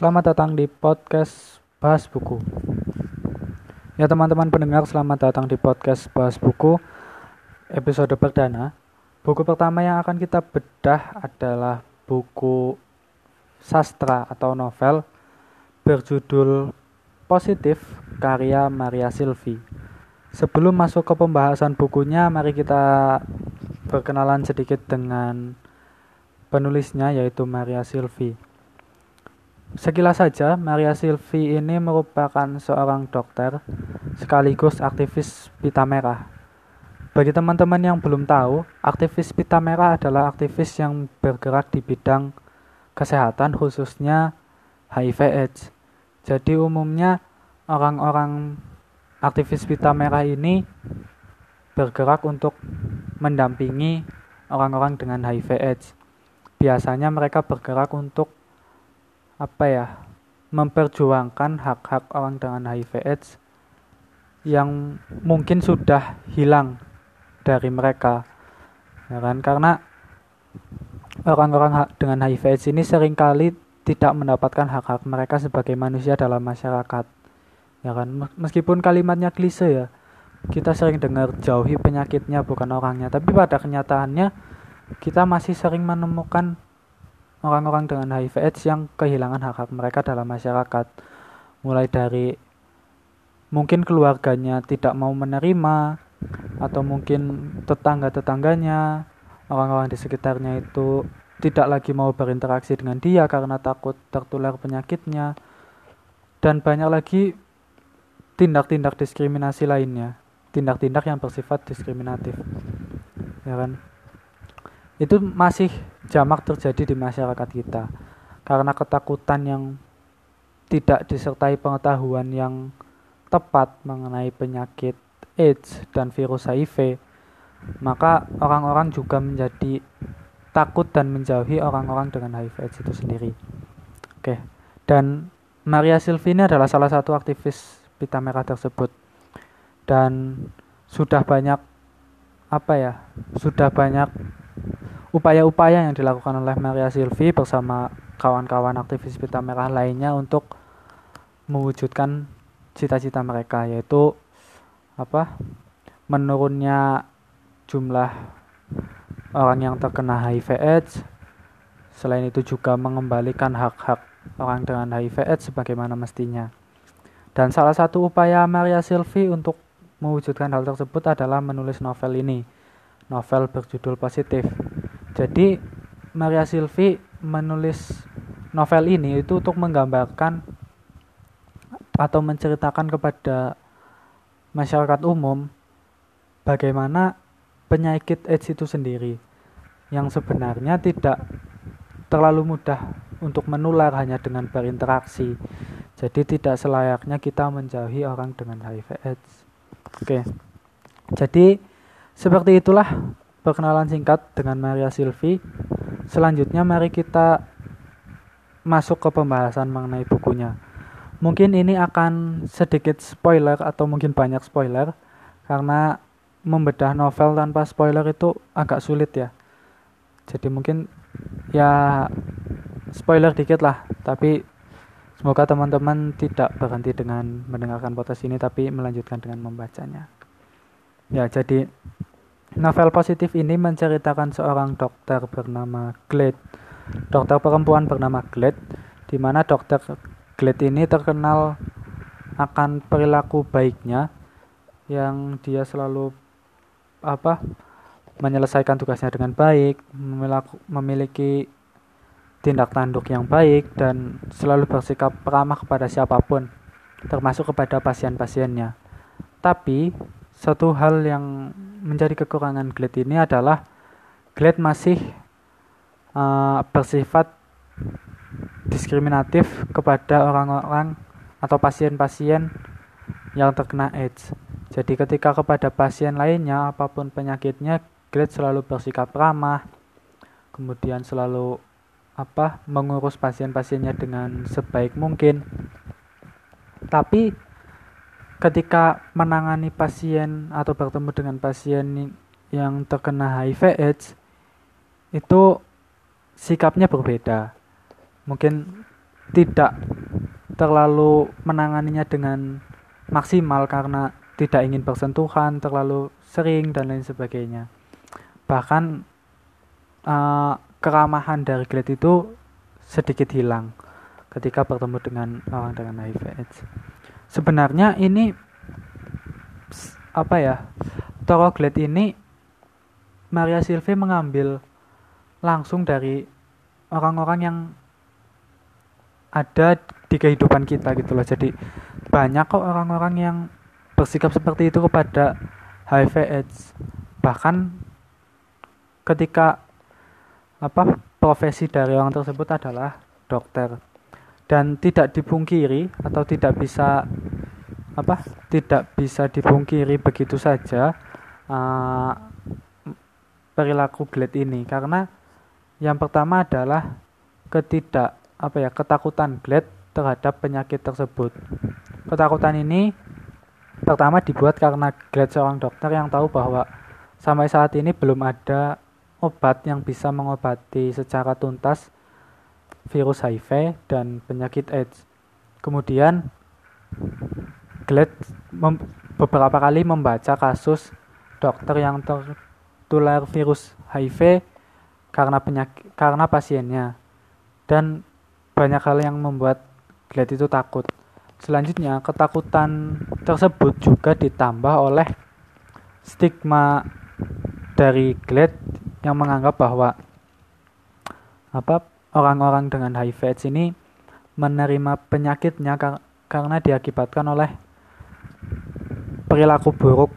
Selamat datang di podcast Bahas Buku. Ya teman-teman pendengar, selamat datang di podcast Bahas Buku episode perdana. Buku pertama yang akan kita bedah adalah buku sastra atau novel berjudul Positif karya Maria Silvi. Sebelum masuk ke pembahasan bukunya, mari kita berkenalan sedikit dengan penulisnya yaitu Maria Silvi. Sekilas saja, Maria Silvi ini merupakan seorang dokter sekaligus aktivis pita merah. Bagi teman-teman yang belum tahu, aktivis pita merah adalah aktivis yang bergerak di bidang kesehatan khususnya HIV/AIDS. Jadi umumnya orang-orang aktivis pita merah ini bergerak untuk mendampingi orang-orang dengan HIV/AIDS. Biasanya mereka bergerak untuk apa ya memperjuangkan hak-hak orang dengan HIV/AIDS yang mungkin sudah hilang dari mereka, ya kan? Karena orang-orang dengan HIV/AIDS ini sering kali tidak mendapatkan hak-hak mereka sebagai manusia dalam masyarakat, ya kan? Meskipun kalimatnya klise ya, kita sering dengar jauhi penyakitnya bukan orangnya, tapi pada kenyataannya kita masih sering menemukan orang-orang dengan HIV AIDS yang kehilangan hak-hak mereka dalam masyarakat. Mulai dari mungkin keluarganya tidak mau menerima atau mungkin tetangga-tetangganya, orang-orang di sekitarnya itu tidak lagi mau berinteraksi dengan dia karena takut tertular penyakitnya. Dan banyak lagi tindak-tindak diskriminasi lainnya, tindak-tindak yang bersifat diskriminatif. Ya kan? Itu masih jamak terjadi di masyarakat kita. Karena ketakutan yang tidak disertai pengetahuan yang tepat mengenai penyakit AIDS dan virus HIV maka orang-orang juga menjadi takut dan menjauhi orang-orang dengan HIV AIDS itu sendiri. Oke dan Maria Silvini adalah salah satu aktivis pita merah tersebut. Dan sudah banyak apa ya sudah banyak upaya-upaya yang dilakukan oleh Maria Silvi bersama kawan-kawan aktivis pita merah lainnya untuk mewujudkan cita-cita mereka yaitu apa menurunnya jumlah orang yang terkena HIV AIDS. Selain itu juga mengembalikan hak-hak orang dengan HIV AIDS sebagaimana mestinya. Dan salah satu upaya Maria Silvi untuk mewujudkan hal tersebut adalah menulis novel ini novel berjudul positif jadi Maria Silvi menulis novel ini itu untuk menggambarkan atau menceritakan kepada masyarakat umum bagaimana penyakit AIDS itu sendiri yang sebenarnya tidak terlalu mudah untuk menular hanya dengan berinteraksi. Jadi tidak selayaknya kita menjauhi orang dengan HIV AIDS. Oke. Jadi seperti itulah perkenalan singkat dengan Maria Silvi. Selanjutnya mari kita masuk ke pembahasan mengenai bukunya. Mungkin ini akan sedikit spoiler atau mungkin banyak spoiler karena membedah novel tanpa spoiler itu agak sulit ya. Jadi mungkin ya spoiler dikit lah, tapi semoga teman-teman tidak berhenti dengan mendengarkan podcast ini tapi melanjutkan dengan membacanya. Ya, jadi Novel positif ini menceritakan seorang dokter bernama Glad, dokter perempuan bernama Glad, di mana dokter Glad ini terkenal akan perilaku baiknya yang dia selalu apa menyelesaikan tugasnya dengan baik, memiliki tindak tanduk yang baik dan selalu bersikap ramah kepada siapa pun, termasuk kepada pasien-pasiennya. Tapi satu hal yang menjadi kekurangan Glad ini adalah Glad masih uh, bersifat diskriminatif kepada orang-orang atau pasien-pasien yang terkena AIDS. Jadi ketika kepada pasien lainnya apa pun penyakitnya, Glad selalu bersikap ramah, kemudian selalu apa mengurus pasien-pasiennya dengan sebaik mungkin. Tapi ketika menangani pasien atau bertemu dengan pasien yang terkena HIV AIDS itu sikapnya berbeda. Mungkin tidak terlalu menanganinya dengan maksimal karena tidak ingin bersentuhan terlalu sering dan lain sebagainya bahkan uh, keramahan dari Glad itu sedikit hilang ketika bertemu dengan orang dengan HIV AIDS sebenarnya ini apa ya? Toro Glad ini Maria Silvi mengambil langsung dari orang-orang yang ada di kehidupan kita gitu loh. Jadi banyak kok orang-orang yang bersikap seperti itu kepada HIV AIDS bahkan ketika apa profesi dari orang tersebut adalah dokter dan tidak dipungkiri atau tidak bisa apa tidak bisa dipungkiri begitu saja uh, perilaku Glad ini karena yang pertama adalah ketidak apa ya ketakutan Glad terhadap penyakit tersebut. Ketakutan ini pertama dibuat karena Glad seorang dokter yang tahu bahwa sampai saat ini belum ada obat yang bisa mengobati secara tuntas virus HIV dan penyakit AIDS. Kemudian Glad beberapa kali membaca kasus dokter yang tertular virus HIV karena penyakit karena pasiennya dan banyak hal yang membuat Glad itu takut. Selanjutnya, ketakutan tersebut juga ditambah oleh stigma dari Glad yang menganggap bahwa apa orang-orang dengan HIV AIDS ini menerima penyakitnya kar karena diakibatkan oleh perilaku buruk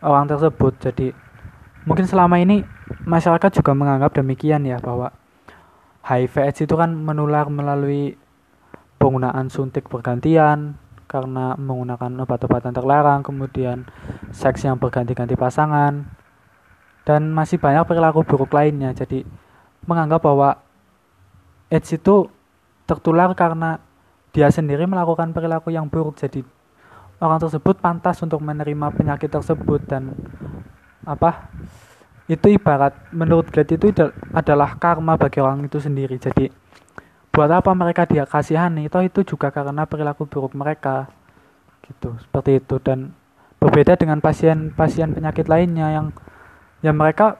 orang tersebut. Jadi mungkin selama ini masyarakat juga menganggap demikian ya bahwa HIV AIDS itu kan menular melalui penggunaan suntik bergantian karena menggunakan obat-obatan terlarang, kemudian seks yang berganti-ganti pasangan, dan masih banyak perilaku buruk lainnya. Jadi menganggap bahwa AIDS itu tertular karena dia sendiri melakukan perilaku yang buruk. Jadi orang tersebut pantas untuk menerima penyakit tersebut dan apa itu ibarat menurut Glad itu adalah karma bagi orang itu sendiri. Jadi buat apa mereka dia kasihani? Itu itu juga karena perilaku buruk mereka. Gitu seperti itu. Dan berbeda dengan pasien-pasien penyakit lainnya yang yang mereka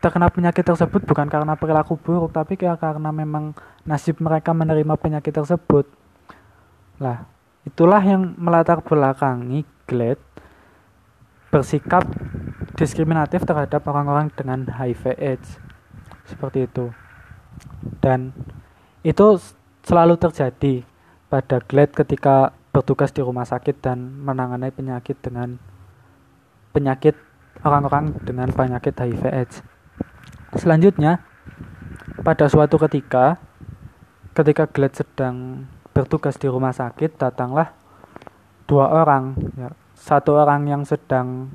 terkena penyakit tersebut bukan karena perilaku buruk tapi karena memang nasib mereka menerima penyakit tersebut. Lah itulah yang melatar belakangi Glad bersikap diskriminatif terhadap orang-orang dengan HIV AIDS. Seperti itu. Dan itu selalu terjadi pada Glad ketika bertugas di rumah sakit dan menangani penyakit dengan penyakit orang-orang dengan penyakit HIV AIDS selanjutnya pada suatu ketika ketika Glad sedang bertugas di rumah sakit datanglah dua orang ya, satu orang yang sedang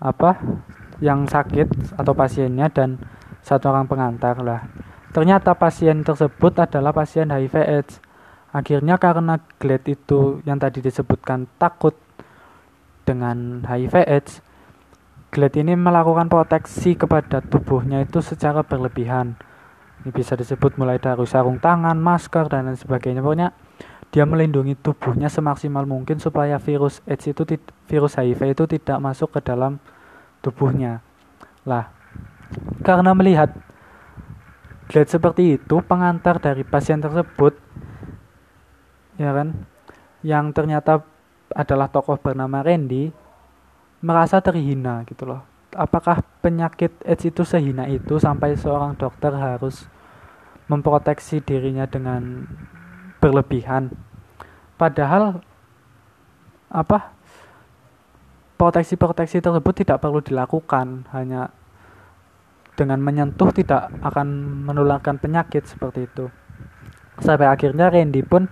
apa yang sakit atau pasiennya dan satu orang pengantar lah. Ternyata pasien tersebut adalah pasien HIV AIDS. Akhirnya karena Glad itu yang tadi disebutkan takut dengan HIV Glad ini melakukan proteksi kepada tubuhnya itu secara berlebihan ini bisa disebut mulai dari sarung tangan, masker, dan lain sebagainya. Pokoknya dia melindungi tubuhnya semaksimal mungkin supaya virus AIDS itu virus HIV itu tidak masuk ke dalam tubuhnya. Lah, karena melihat glad seperti itu, pengantar dari pasien tersebut ya kan yang ternyata adalah tokoh bernama Randy merasa terhina gitu loh. Apakah penyakit AIDS itu sehina itu sampai seorang dokter harus memproteksi dirinya dengan berlebihan? Padahal apa proteksi-proteksi tersebut tidak perlu dilakukan hanya dengan menyentuh tidak akan menularkan penyakit seperti itu. Sampai akhirnya Randy pun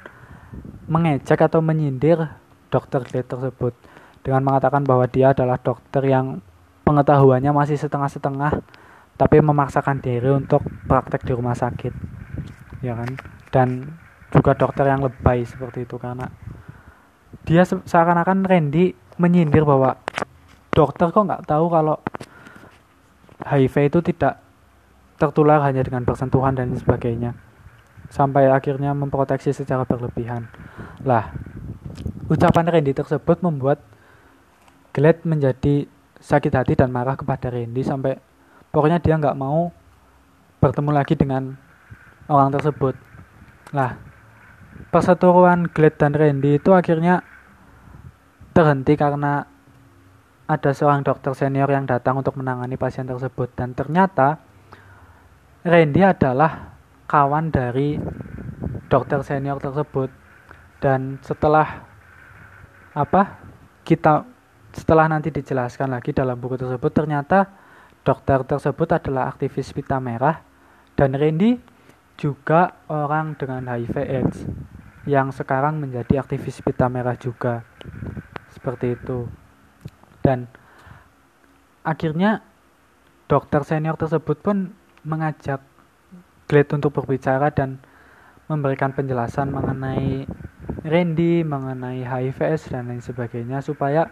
mengejek atau menyindir dokter Glade tersebut dengan mengatakan bahwa dia adalah dokter yang pengetahuannya masih setengah-setengah tapi memaksakan diri untuk praktek di rumah sakit ya kan dan juga dokter yang lebay seperti itu karena dia seakan-akan Randy menyindir bahwa dokter kok nggak tahu kalau HIV itu tidak tertular hanya dengan bersentuhan dan sebagainya sampai akhirnya memproteksi secara berlebihan. Lah, ucapan Randy tersebut membuat Glad menjadi sakit hati dan marah kepada Randy sampai pokoknya dia nggak mau bertemu lagi dengan orang tersebut. Lah, perseteruan Glad dan Randy itu akhirnya terhenti karena ada seorang dokter senior yang datang untuk menangani pasien tersebut dan ternyata Randy adalah kawan dari dokter senior tersebut dan setelah apa kita setelah nanti dijelaskan lagi dalam buku tersebut ternyata dokter tersebut adalah aktivis pita merah dan Randy juga orang dengan HIV AIDS yang sekarang menjadi aktivis pita merah juga. Seperti itu. Dan akhirnya dokter senior tersebut pun mengajak Glad untuk berbicara dan memberikan penjelasan mengenai Randy, mengenai HIVS dan lain sebagainya supaya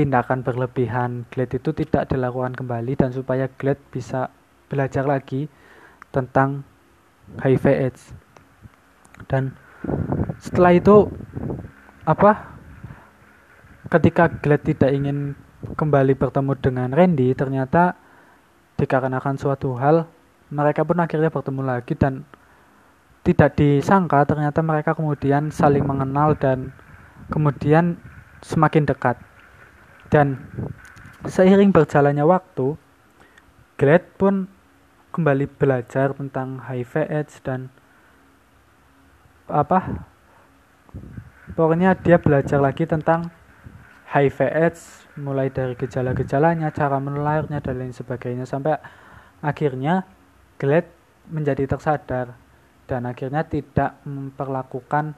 tindakan berlebihan Glad itu tidak dilakukan kembali dan supaya Glad bisa belajar lagi tentang HIV AIDS. Dan setelah itu apa ketika Glad tidak ingin kembali bertemu dengan Randy, ternyata dikarenakan suatu hal mereka pun akhirnya bertemu lagi dan tidak disangka ternyata mereka kemudian saling mengenal dan kemudian semakin dekat. Dan seiring berjalannya waktu, Glad pun kembali belajar tentang HIV AIDS dan apa pokoknya dia belajar lagi tentang HIV AIDS mulai dari gejala-gejalanya, cara menularnya dan lain sebagainya sampai akhirnya Glad menjadi tersadar dan akhirnya tidak memperlakukan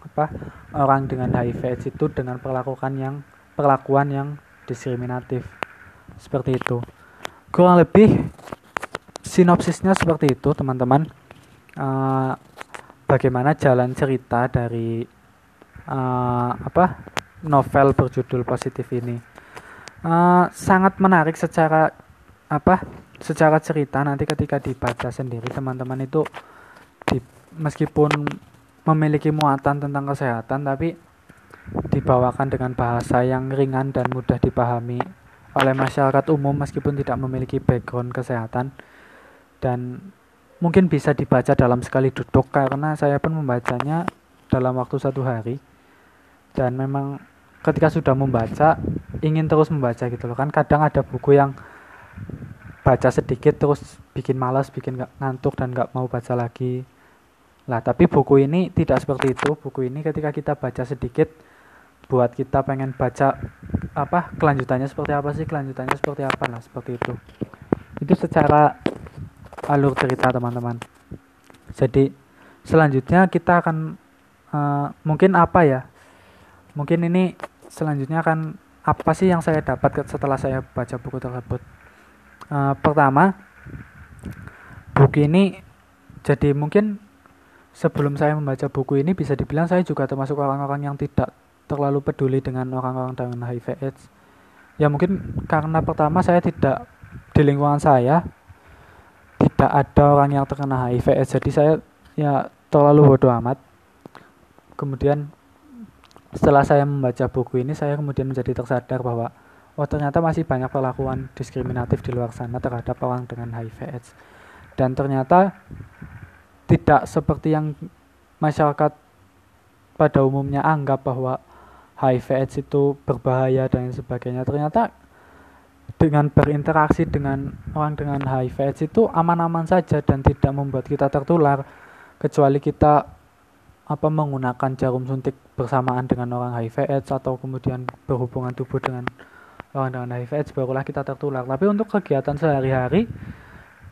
apa orang dengan HIV AIDS itu dengan perlakukan yang perlakuan yang diskriminatif. Seperti itu. Kurang lebih sinopsisnya seperti itu teman-teman. Uh, bagaimana jalan cerita dari uh, apa novel berjudul positif ini. Uh, sangat menarik secara apa secara cerita. Nanti ketika dibaca sendiri teman-teman itu di, meskipun memiliki muatan tentang kesehatan tapi dibawakan dengan bahasa yang ringan dan mudah dipahami oleh masyarakat umum meskipun tidak memiliki background kesehatan. Dan mungkin bisa dibaca dalam sekali duduk karena saya pun membacanya dalam waktu satu hari. Dan memang ketika sudah membaca ingin terus membaca gitu loh. Kan kadang ada buku yang baca sedikit terus bikin malas bikin ngantuk dan nggak mau baca lagi lah tapi buku ini tidak seperti itu. Buku ini ketika kita baca sedikit buat kita pengen baca apa kelanjutannya seperti apa sih kelanjutannya seperti apa lah seperti itu. Itu secara alur cerita teman-teman. Jadi selanjutnya kita akan uh, mungkin apa ya? Mungkin ini selanjutnya akan apa sih yang saya dapat setelah saya baca buku tersebut. Uh, pertama buku ini jadi mungkin sebelum saya membaca buku ini bisa dibilang saya juga termasuk orang-orang yang tidak terlalu peduli dengan orang-orang dengan HIV AIDS. Ya mungkin karena pertama saya tidak di lingkungan saya tidak ada orang yang terkena HIV AIDS. Jadi saya ya terlalu bodoh amat. Kemudian setelah saya membaca buku ini, saya kemudian menjadi tersadar bahwa oh ternyata masih banyak perlakuan diskriminatif di luar sana terhadap orang dengan HIV/AIDS. Dan ternyata tidak seperti yang masyarakat pada umumnya anggap bahwa HIV/AIDS itu berbahaya dan sebagainya. Ternyata dengan berinteraksi dengan orang dengan HIV/AIDS itu aman-aman saja dan tidak membuat kita tertular kecuali kita apa menggunakan jarum suntik bersamaan dengan orang HIV AIDS atau kemudian berhubungan tubuh dengan orang dengan HIV AIDS barulah kita tertular. Tapi untuk kegiatan sehari-hari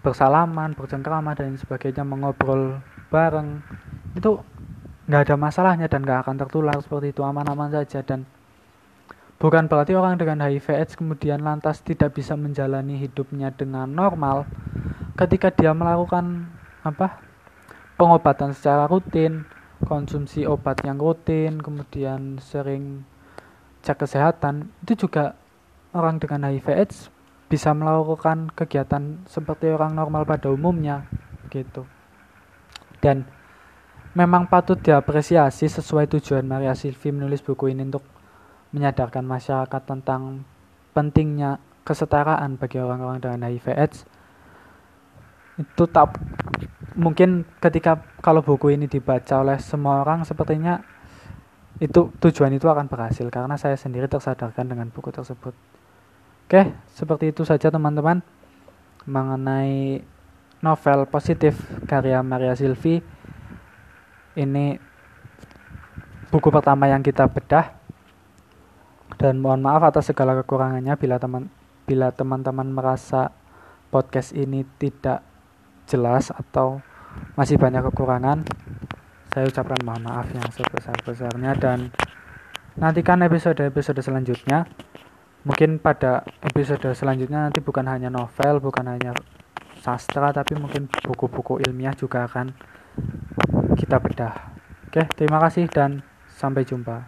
bersalaman, bercengkrama dan sebagainya mengobrol bareng itu nggak ada masalahnya dan nggak akan tertular seperti itu aman-aman saja. Dan bukan berarti orang dengan HIV AIDS kemudian lantas tidak bisa menjalani hidupnya dengan normal ketika dia melakukan apa pengobatan secara rutin konsumsi obat yang rutin, kemudian sering cek kesehatan, itu juga orang dengan HIV AIDS bisa melakukan kegiatan seperti orang normal pada umumnya gitu. dan memang patut diapresiasi sesuai tujuan Maria Silvi menulis buku ini untuk menyadarkan masyarakat tentang pentingnya kesetaraan bagi orang-orang dengan HIV AIDS itu tak mungkin ketika kalau buku ini dibaca oleh semua orang sepertinya itu tujuan itu akan berhasil karena saya sendiri tersadarkan dengan buku tersebut. Oke, seperti itu saja teman-teman mengenai novel positif karya Maria Silvi. Ini buku pertama yang kita bedah dan mohon maaf atas segala kekurangannya bila teman bila teman-teman merasa podcast ini tidak jelas atau masih banyak kekurangan saya ucapkan mohon maaf yang sebesar-besarnya dan nantikan episode-episode selanjutnya mungkin pada episode selanjutnya nanti bukan hanya novel bukan hanya sastra tapi mungkin buku-buku ilmiah juga akan kita bedah. Oke terima kasih dan sampai jumpa